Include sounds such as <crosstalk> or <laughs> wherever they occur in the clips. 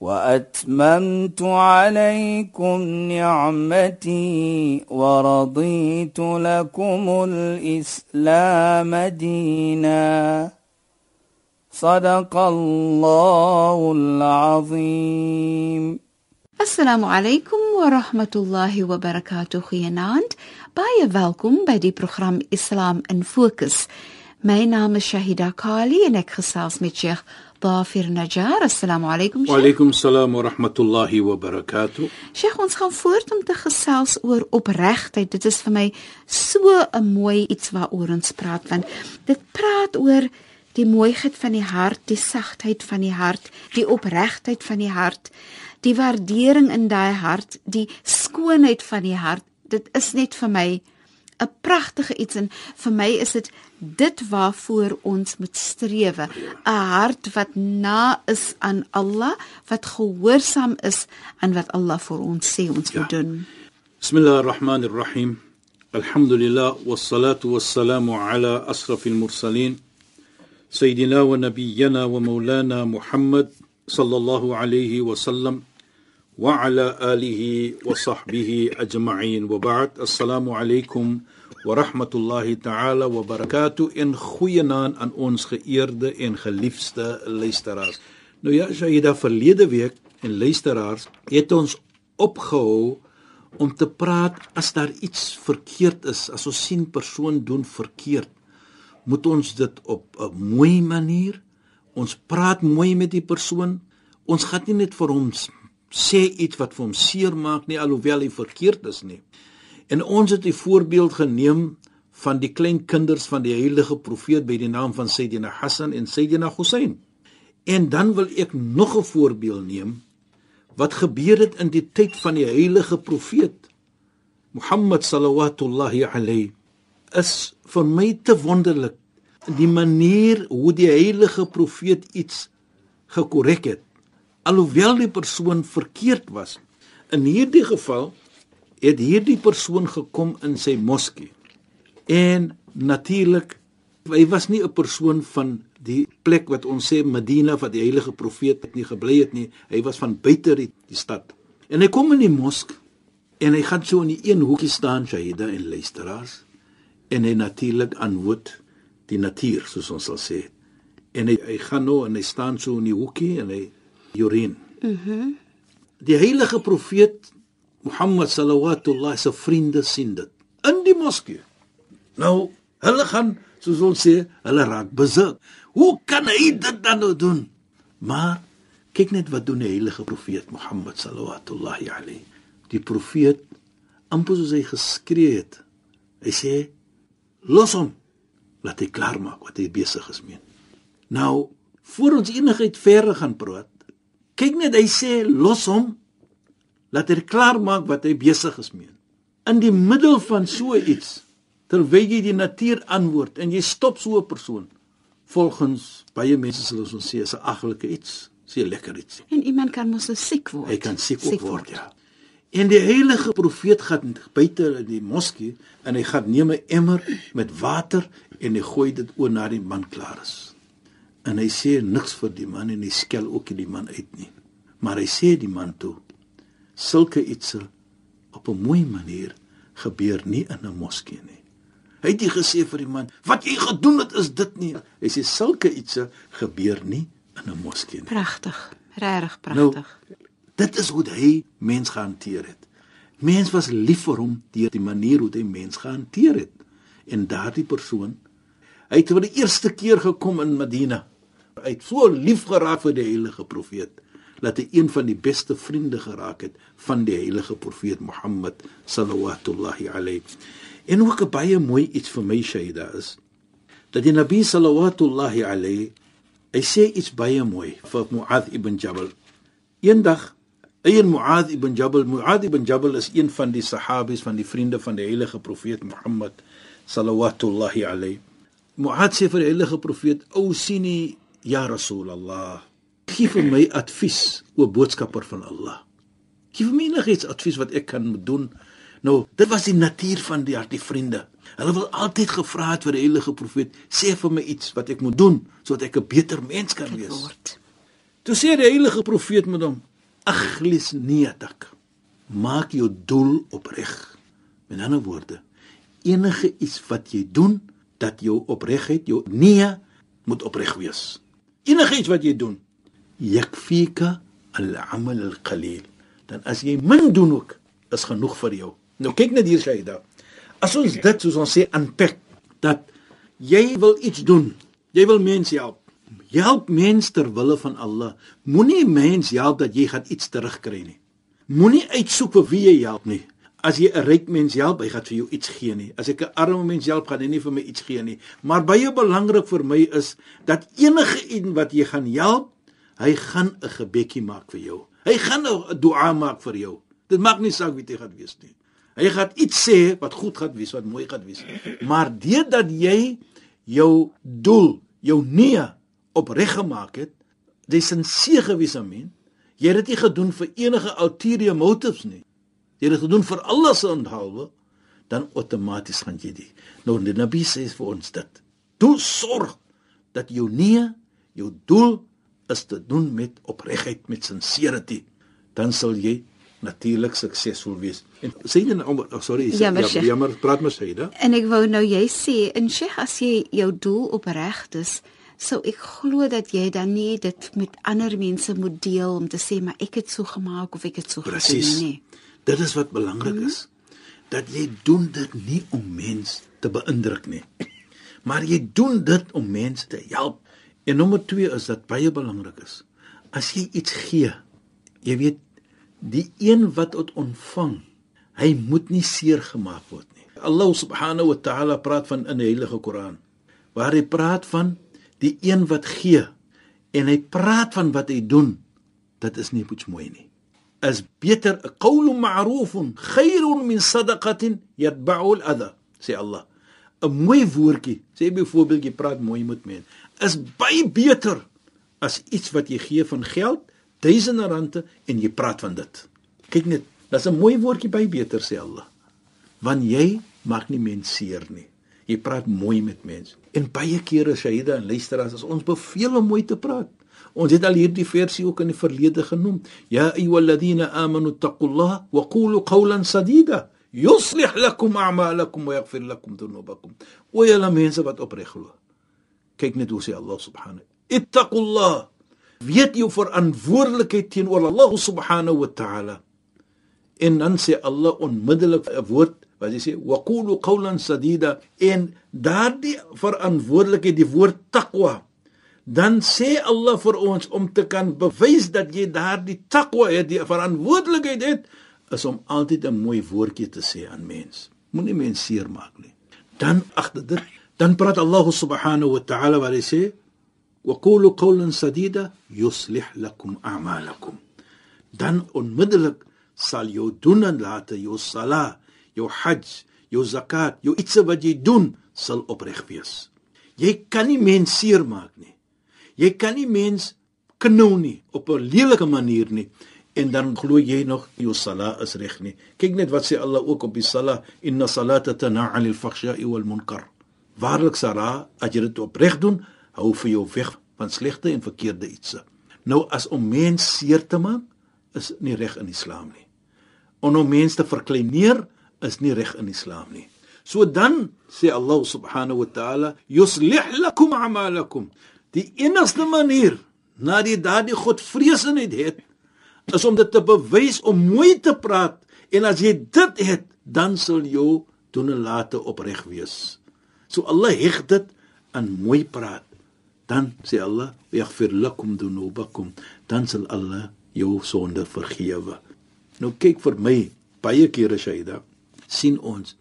واتممت عليكم نعمتي ورضيت لكم الاسلام دينا صدق الله العظيم Assalamu alaykum wa rahmatullahi wa barakatuh. Goeienaand. Baie welkom by die program Islam in Fokus. My naam is Shahida Kali en ek gesels met Sheikh Dafir Najjar. Assalamu alaykum. Wa alaykum salaam wa rahmatullahi wa barakatuh. Sheikh, ons gaan voort om te gesels oor opregtheid. Dit is vir my so 'n mooi iets waaroor ons praat want dit praat oor die mooiheid van die hart, die sagtheid van die hart, die opregtheid van die hart die waardering in daai hart, die skoonheid van die hart. Dit is net vir my 'n pragtige iets en vir my is dit dit waarvoor ons moet strewe, 'n hart wat na is aan Allah, wat gehoorsaam is aan wat Allah vir ons sê ons moet ja. doen. Bismillahirrahmanirrahim. Alhamdulillah wassalatu wassalamu ala asrafil mursalin sayyidina wa nabiyyina wa maulana Muhammad sallallahu alayhi wa sallam وعلى آله وصحبه أجمعين وبعد السلام عليكم ورحمة الله تعالى وبركاته إن خوينان aan ons geëerde en geliefde luisteraars. Nou ja, Shaida verlede week en luisteraars het ons opgehou om te praat as daar iets verkeerd is, as ons sien persoon doen verkeerd, moet ons dit op 'n mooi manier ons praat mooi met die persoon. Ons gaan nie net vir hom sê iets wat vir hom seer maak nie alhoewel hy verkeerd is nie. En ons het 'n voorbeeld geneem van die klein kinders van die heilige profeet by die naam van Sayyidina Hassan en Sayyidina Hussein. En dan wil ek nog 'n voorbeeld neem wat gebeur het in die tyd van die heilige profeet Mohammed sallallahu alayhi is vir my te wonderlik die manier hoe die heilige profeet iets gekorrek het alhoewel die persoon verkeerd was. In hierdie geval het hierdie persoon gekom in sy moskee. En natuurlik hy was nie 'n persoon van die plek wat ons sê Medina wat die heilige profeet het nie gebly het nie. Hy was van buite die, die stad. En hy kom in die mosk en hy gaan so in die een hoekie staan Shahida en luisteraars en hy natuurlik antwoord die natuur soos ons sal sê. En hy, hy gaan nou en hy staan so in die hoekie en hy urine. Mhm. Mm die heilige profeet Mohammed sallallahu se vriende sien dit in die moskee. Nou, hulle gaan soos ons sê, hulle raak besit. Hoe kan hy dit dan nou doen? Maar kyk net wat doen die heilige profeet Mohammed sallallahu alayhi. Die profeet amper soos hy geskree het. Hy sê: "Los hom. Laat hy klaar maak wat hy besig is mee." Nou, voor ons enigheid verder gaan praat, Kyk net, hy sê los hom. Laat hy klaar maak wat hy besig is mee. In die middel van so iets, terwyl jy die natuur antwoord en jy stop so 'n persoon, volgens baie mense sal ons sê is 'n aglike iets, sê lekker iets. En iemand kan mos siek word. Hy kan siek, siek word, word, ja. En die heilige profeet gaan buite in die moskee en hy gaan neem 'n emmer met water en hy gooi dit oor na die man klaar is en hy sê niks vir die man en hy skel ook nie die man uit nie. Maar hy sê die man toe sulke iets op 'n mooi manier gebeur nie in 'n moskee nie. Hy het nie gesê vir die man wat jy gedoen het is dit nie. Hy sê sulke iets gebeur nie in 'n moskee nie. Pragtig, regtig pragtig. Nou, dit is hoe hy mens gehanteer het. Mens was lief vir hom deur die manier hoe hy mens gehanteer het. En daardie persoon hy het vir die eerste keer gekom in Medina Hy het so lief geraak vir die heilige profeet dat hy een van die beste vriende geraak het van die heilige profeet Mohammed sallallahu alayhi. En ook 'n baie mooi iets vir my Shaida is dat die Nabi sallallahu alayhi hy sê iets baie mooi vir Muad ibn Jabal. Eendag Eien Muad ibn Jabal, Muad ibn Jabal is een van die sahabies van die vriende van die heilige profeet Mohammed sallallahu alayhi. Muad sê vir die heilige profeet: "O sini ya Rasulullah, gee vir my advies o boodskapper van Allah. Gee vir my enigiets advies wat ek kan doen." Nou, dit was die natuur van die hartie vriende. Hulle wil altyd gevra het vir die heilige profeet: "Sê vir my iets wat ek moet doen sodat ek 'n beter mens kan wees." Toe sê die heilige profeet met hom: "Akhlis niyatak. Maak jou doel opreg." Met ander woorde, enige iets wat jy doen, dat jou opregheid, jou nee moet opreg wees. Enige iets wat jy doen, yakfika al-amal al-qalil. Dan as jy min doen ook, is genoeg vir jou. Nou kyk net hier Shaida. As ons dit soos ons sê aanpak dat jy wil iets doen, jy wil mense help. Help mense ter wille van Allah. Moenie mense help dat jy gaan iets terugkry nie. Moenie uitsoek vir wie jy help nie. As jy 'n ryk mens help, hy gaan vir jou iets gee nie. As ek 'n arme mens help, gaan hy nie vir my iets gee nie. Maar baie belangrik vir my is dat enige een wat jy gaan help, hy gaan 'n gebedjie maak vir jou. Hy gaan 'n dua maak vir jou. Dit maak nie saak wie dit gaan wees nie. Hy gaan iets sê wat goed gaan wees, wat mooi gaan wees. Maar dit dat jy jou doel, jou nee opreg gemaak het, dis 'n seë gewees aan men. Jy het dit nie gedoen vir enige ulterior motives nie jy dit gedoen vir Allah se onthaalwe, dan outomaties gaan jy dit. Nou die Nabi sê vir ons dit. Doel sorg dat jou nee, jou doel is te doen met opregtheid, met sincerity, dan sal jy natuurlik suksesvol wees. En sê jy nou, oh, sorry, sê, jammer, ja, jammer, praat maar sê dit. En ek wou nou jy sê, in Sheikh as jy jou doel opreg is, sou ek glo dat jy dan nie dit met ander mense moet deel om te sê maar ek het so gemaak of ek het so gedoen nie. Dit is wat belangrik mm -hmm. is. Dat jy doen dit nie om mense te beïndruk nie. Maar jy doen dit om mense te help. En nommer 2 is dat baie belangrik is. As jy iets gee, jy weet die een wat dit ontvang, hy moet nie seer gemaak word nie. Allah subhanahu wa ta'ala praat van in die Heilige Koran waar hy praat van die een wat gee en hy praat van wat hy doen. Dit is nie iets mooi nie is beter 'n qawlun ma'rufun khairun min sadaqatin yatba'u al-adha sê Allah. 'n mooi woordjie sê byvoorbeeld jy praat mooi met mense is baie beter as iets wat jy gee van geld duisende rande en jy praat van dit. Kyk net dis 'n mooi woordjie baie beter sê Allah. Want jy maak nie mense seer nie. Jy praat mooi met mense en baie kere Shahida en luisteraars as ons beveel om mooi te praat Ons het al hierdie versie ook in die verlede genoem. Ya ayyuhalladhina amanu taqullaha wa qulu qawlan sadida yuslih lakum a'malakum wa yaghfir lakum dhunubakum. O julle mense wat opreg glo. Kyk net hoe sê Allah subhanahu. Ittaqullah. Weet jou verantwoordelikheid teenoor Allah subhanahu wa ta'ala. En dan sê Allah onmiddellik 'n woord wat hy sê wa qulu qawlan sadida en daardie verantwoordelikheid die woord taqwa dan sê Allah vir ons om te kan bewys dat jy daardie takwa het, die verantwoordelikheid het, is om altyd 'n mooi woordjie te sê aan mens. Moenie mense seermaak nie. Dan agter dit, dan praat Allah subhanahu wa ta'ala wat hy sê, "Wa qulu qawlan sadida yuslih lakum a'malakum." Dan onmiddellik sal jou doen en laat jou sala, jou hajj, jou zakat, jou iets wat jy doen sal opreg wees. Jy kan nie mense seermaak nie. Jy kan nie mens knou nie op 'n lelike manier nie en dan glo jy nog jou sala is reg nie. Kyk net wat sê Allah ook op die sala, inna salata tan'a 'anil fakhsha'i wal munkar. Waarlik sala, as jy dit opreg doen, hou vir jou weg van slegte en verkeerde ietsie. Nou as om mens seer te maak, is nie reg in Islam nie. En om mense te verkleineer is nie reg in Islam nie. So dan sê Allah subhanahu wa ta'ala, yuslih lakum a'malakum. Die enigste manier na die daardie godvreesenheid het is om dit te bewys om mooi te praat en as jy dit het dan sal jou doen en late opreg wees. So Allah heg dit aan mooi praat. Dan sê Allah, "Yaghfir lakum dhunubakum." Dan sal Allah jou sonde vergewe. Nou kyk vir my baie kere Shaida sien ons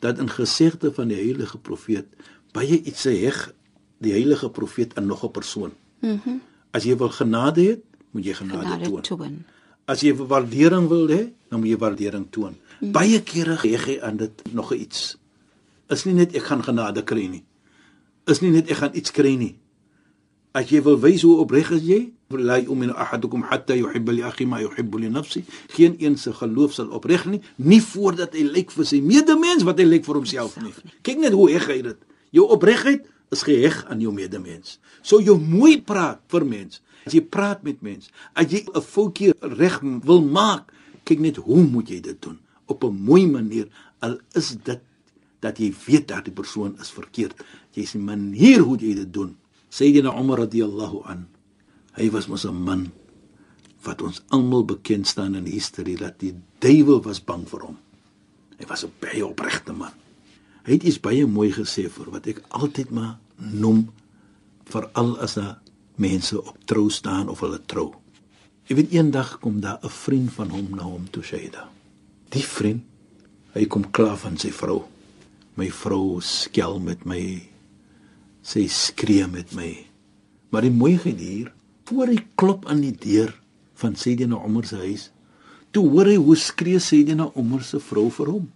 dat in gesegde van die heilige profeet baie iets se heg die heilige profeet aan nog 'n persoon. Mhm. Mm as jy wil genade hê, moet jy genade, genade toon. toon. As jy waardering wil hê, dan moet jy waardering toon. Hmm. Baie kere gee jy aan dit nog iets. Is nie net ek gaan genade kry nie. Is nie net ek gaan iets kry nie. As jy wil wys hoe opreg is jy, la yu'minu ahadukum hatta yuhibba li akhi ma yuhibbu li nafsi. Geen een se geloof sal opreg nie, nie voordat hy lyk vir sy medemens wat hy lyk vir homself nie. Kyk net hoe heg hy dit. Jou opregheid is geheg aan jou medemens. So jou mooi praat vir mens. As jy praat met mens, as jy 'n foutjie reg wil maak, kyk net hoe moet jy dit doen op 'n mooi manier al is dit dat jy weet dat die persoon is verkeerd. Jy sien manier hoe jy dit doen. Sayyidina Umar radhiyallahu an Hy was mos 'n man wat ons almal bekend staan in history dat die duiwel was bang vir hom. Hy was 'n baie opregte man. Hy het iets baie mooi gesê vir wat ek altyd maar noem veral as 'n mense op trou staan of hulle trou. Jy weet eendag kom daar 'n vriend van hom na hom toe sê da. Die vriend, hy kom klaar van sy vrou. My vrou skel met my. Sy skree met my. Maar die mooiheid hier voor hy klop aan die deur van Sayyidina Umar se huis, toe hoor hy hoe skree Sayyidina Umar se vrou vir hom.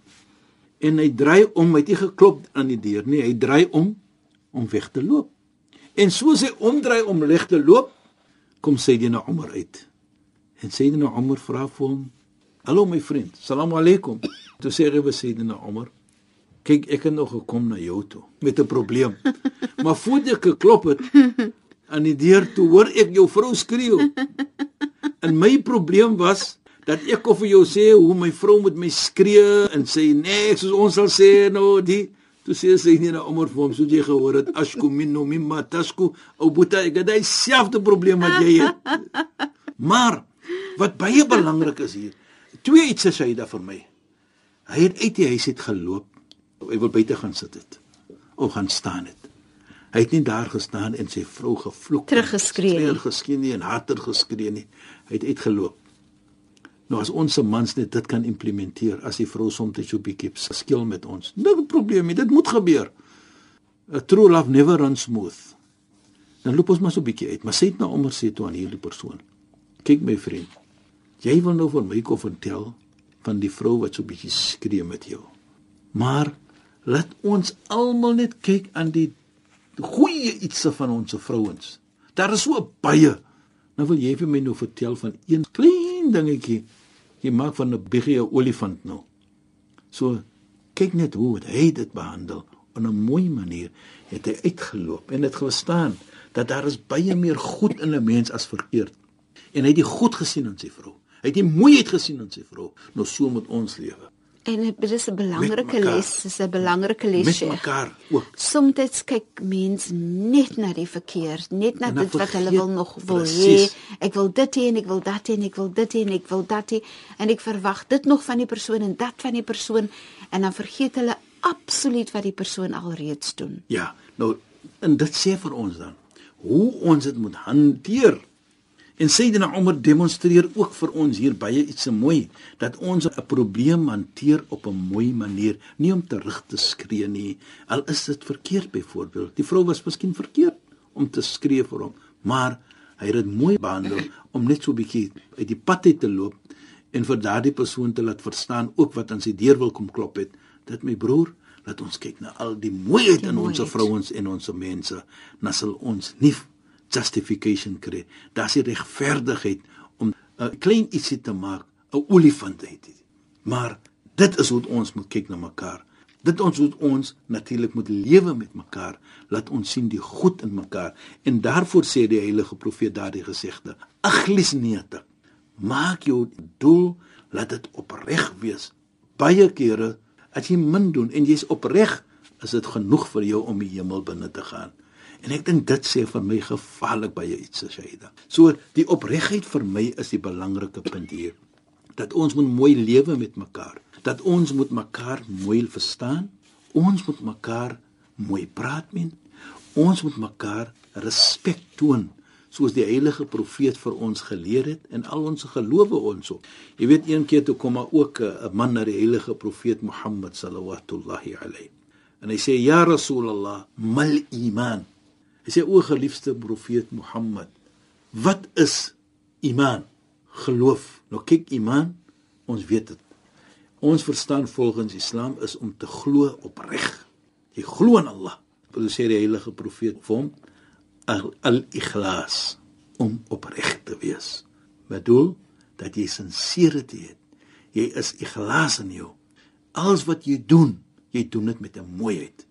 En hy draai om, hy het nie geklop aan die deur nie, hy draai om om weg te loop. En soos hy omdraai om weg te loop, kom Sayyidina Umar uit. En Sayyidina Umar vra vir hom: "Hallo my vriend, salaam alaykum." Toe sê hy vir Sayyidina Umar: "Kyk, ek het nog gekom na jou toe met 'n probleem. Maar voordat ek geklop het, aan die deur toe hoor ek jou vrou skreeu. En my probleem was dat ek kon vir jou sê hoe my vrou met my skree en sê nee, soos ons sal sê nou die toe sê sy nie na omor vir hom so jy gehoor het asku minno mimma tasku ou buta ek het dieselfde probleem wat jy het. Maar wat baie belangrik is hier, twee iets sê hy daar vir my. Hy het uit die huis uit geloop. Hy wil buite gaan sit het. Of gaan staan het. Hy het nie daar gestaan en sy vrou gevloek teruggeskree nie, geskien nie en harder geskree nie. Hy het uitgeloop. Nou as ons se mans net dit kan implementeer, as die vrou soms so bietjie skil met ons. Nou 'n probleem, dit moet gebeur. A true love never runs smooth. Dan loop ons maar so bietjie uit, maar sê dit nou onder sê toe aan hierdie persoon. Kyk my vriend. Jy wil nou vir my kom vertel van die vrou wat so bietjie skree met jou. Maar laat ons almal net kyk aan die goeie ietsie van ons vrouens. Daar is so baie. Nou wil jy vir my nou vertel van een klein dingetjie. Jy maak van 'n biggie 'n olifant nou. So kyk net hoe hy dit behandel op 'n mooi manier. Het hy uitgeloop en dit gestaan dat daar is baie meer goed in 'n mens as verkeerd. En hy het die goed gesien in sy vrou. Hy het die mooiheid gesien in sy vrou. Nou so moet ons lewe. En dit is 'n belangrike les, dis 'n belangrike les. Met mekaar ook. Soms kyk mens net na die verkeer, net na dit wat hulle wil nog wil hê. Ek wil dit hê en ek wil dat hê en ek wil dit hê en ek wil dat hê en ek verwag dit nog van die persoon en dat van die persoon en dan vergeet hulle absoluut wat die persoon alreeds doen. Ja, nou en dit sê vir ons dan hoe ons dit moet hanteer. En Sayyidina Umar demonstreer ook vir ons hier baie iets mooi dat ons 'n probleem hanteer op 'n mooi manier, nie om terug te skree nie. Al is dit verkeerd byvoorbeeld. Die vrou was miskien verkeerd om te skree vir hom, maar hy het dit mooi behandel om net so 'n bietjie uit die pad uit te loop en vir daardie persoon te laat verstaan ook wat aan sy deur wil kom klop het. Dat my broer, laat ons kyk na al die mooiheid die in ons vrouens en ons mense, dan sal ons nie justification kry. Daar's die regverdigheid om 'n klein ietsie te maak, 'n olifant uit. Maar dit is hoe ons moet kyk na mekaar. Dit ons moet ons natuurlik moet lewe met mekaar. Laat ons sien die goed in mekaar. En daarvoor sê die heilige profeet daardie gesegde: "Aglis neete. Maak jou doel, laat dit opreg wees. Baie kere as jy min doen en jy's opreg, is dit genoeg vir jou om die hemel binne te gaan." En ek dink dit sê vir my gevaarlik baie iets as jy dit. So die opregtheid vir my is die belangrike punt hier. Dat ons moet mooi lewe met mekaar. Dat ons moet mekaar mooi verstaan. Ons moet mekaar mooi praat met. Ons moet mekaar respek toon soos die heilige profeet vir ons geleer het en al ons gelowe ons op. Jy weet een keer toe kom maar ook 'n man na die heilige profeet Mohammed sallallahu alayhi. En hy sê ja Rasulullah, mal iman. Hy sê o geliefde profeet Mohammed, wat is iman? geloof. Nou kyk iman, ons weet dit. Ons verstaan volgens Islam is om te glo opreg. Jy glo in Allah. Wat sê die heilige profeet vir hom? Al-ikhlas, om opreg te wees. Bedoel dat jy sinceriteit het. Jy is ikhlas in jou. Alles wat jy doen, jy doen dit met 'n mooiheid.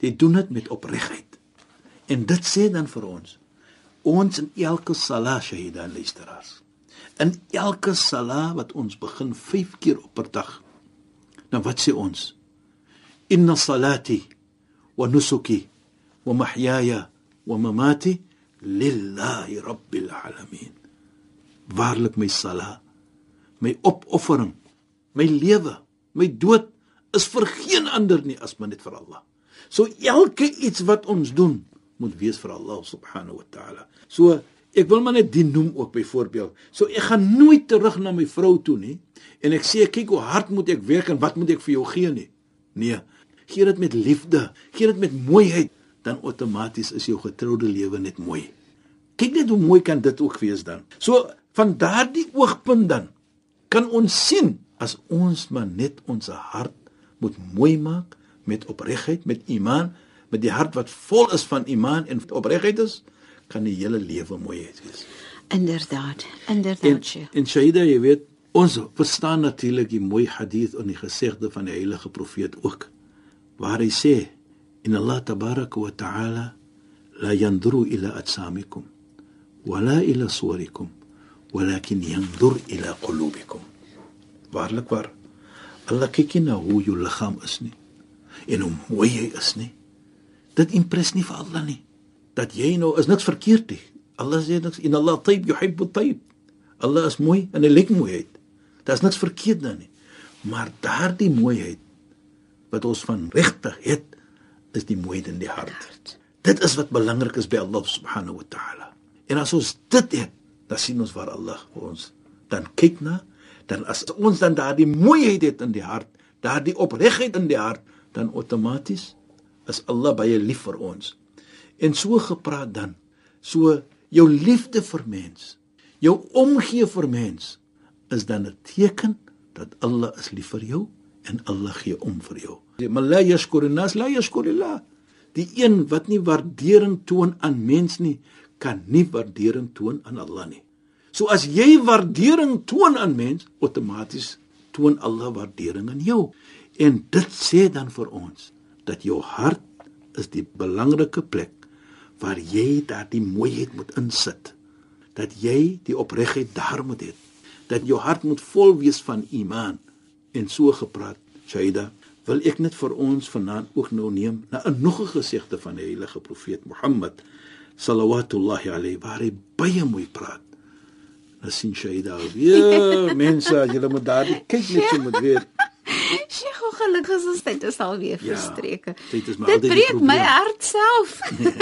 Jy doen dit met opregtheid. En dit sê dan vir ons ons in elke salah shahida luisteraars in elke salah wat ons begin 5 keer op per dag dan wat sê ons? Inna salati wa nusuki wa mahyaya wa mamati lillahi rabbil alamin. Waarlik my salah my opoffering my lewe my dood is vir geen ander nie as maar net vir Allah. So elke iets wat ons doen moet wees vir Allah subhanahu wa ta'ala. So ek wil maar net dien noem ook byvoorbeeld. So ek gaan nooit terug na my vrou toe nie en ek sê kyk hoe hard moet ek werk en wat moet ek vir jou gee nie. Nee, gee dit met liefde, gee dit met mooiheid, dan outomaties is jou getroude lewe net mooi. Kyk net hoe mooi kan dit ook wees dan. So van daardie oogpunt dan kan ons sien as ons maar net ons hart moet mooi maak met opregtheid, met iman, met die hart wat vol is van iman en opregtheid is, kan die hele lewe mooi wees. Inderdaad, inderdaad. En, en Shaida, jy weet, ons verstaan natuurlik die mooi hadith en die gesegde van die heilige profeet ook waar hy sê in Allah tabaraka wa taala la yanzuru ila atsamikum wala ila suwarikum walakin yanzur ila qulubikum waarlik waar Allah kyk nie na hoe jou liggaam is nie en hoe mooi jy is nie dit impres nie vir Allah nie. Dat jy nou is niks verkeerd nie. Allah sê niks. In Allah tayyib yuhibbu tayyib Allah is mooi en hy lyk mooi uit daar's niks verkeerd daarin nie. Maar daardie mooiheid wat ons van regtig het is die mooiheid in die hart. Dit is wat belangrik is by Allah subhanahu wa ta'ala. En as ons dit het dan sien ons waar Allah ons dan kyk na. Dan as ons dan daardie mooiheid het in die hart daardie opregtheid in die hart dan outomaties is Allah baie lief vir ons. En so gepraat dan, so jou liefde vir mens, jou omgee vir mens is dan 'n teken dat Allah is lief vir jou en Allah gee om vir jou. Die malaya skorinas la yashkurillah. Die een wat nie waardering toon aan mens nie, kan nie waardering toon aan Allah nie. So as jy waardering toon aan mens, outomaties toon Allah waardering aan jou. En dit sê dan vir ons dat jou hart is die belangrike plek waar jy daardie mooiheid moet insit. Dat jy die opregtheid daar moet hê. Dat jou hart moet vol wees van iman en so gepraat. Shaida, wil ek net vir ons vanaand ook nou neem na 'n nog 'n gesegde van die heilige profeet Mohammed sallallahu alayhi waar hy baie mooi praat. Nasin Shaida. Ja, <laughs> mense, julle moet daardie kyk net so moet weet. <laughs> Sy gou gelukkig is ons tyd is al weer ja, verstreke. Ja, dit dit breek my hart self.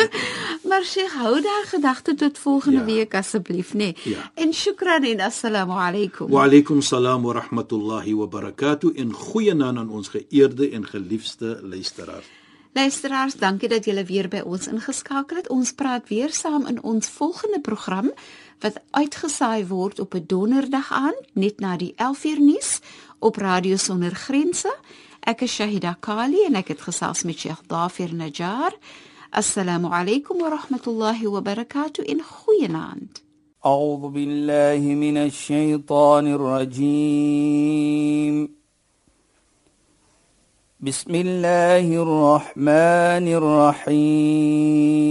<laughs> maar sy hou daar gedagte tot volgende ja. week asseblief, nê. Nee. Ja. En shukran en assalamu alaykum. Wa alaykum salaam wa rahmatullahi wa barakatuh en goeienaand aan ons geëerde en geliefde luisteraars. Luisteraars, dankie dat julle weer by ons ingeskakel het. Ons praat weer saam in ons volgende program wat uitgesaai word op 'n donderdag aand net na die 11uur nuus op Radio Sonder Grense. Ek is Shahida Kali en ek het gesels met Sheikh Dafir Najjar. Assalamu alaykum wa rahmatullahi wa barakatuh in goeienaand. أعوذ بالله من الشيطان الرجيم بسم الله الرحمن الرحيم